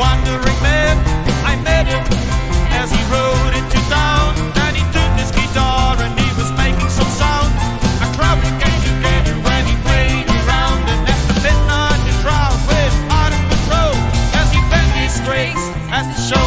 wandering man. I met him as he rode into town, and he took his guitar and he was making some sound. A crowd came together when he played around, and after midnight the crowd went out of control as he bent his grace as the show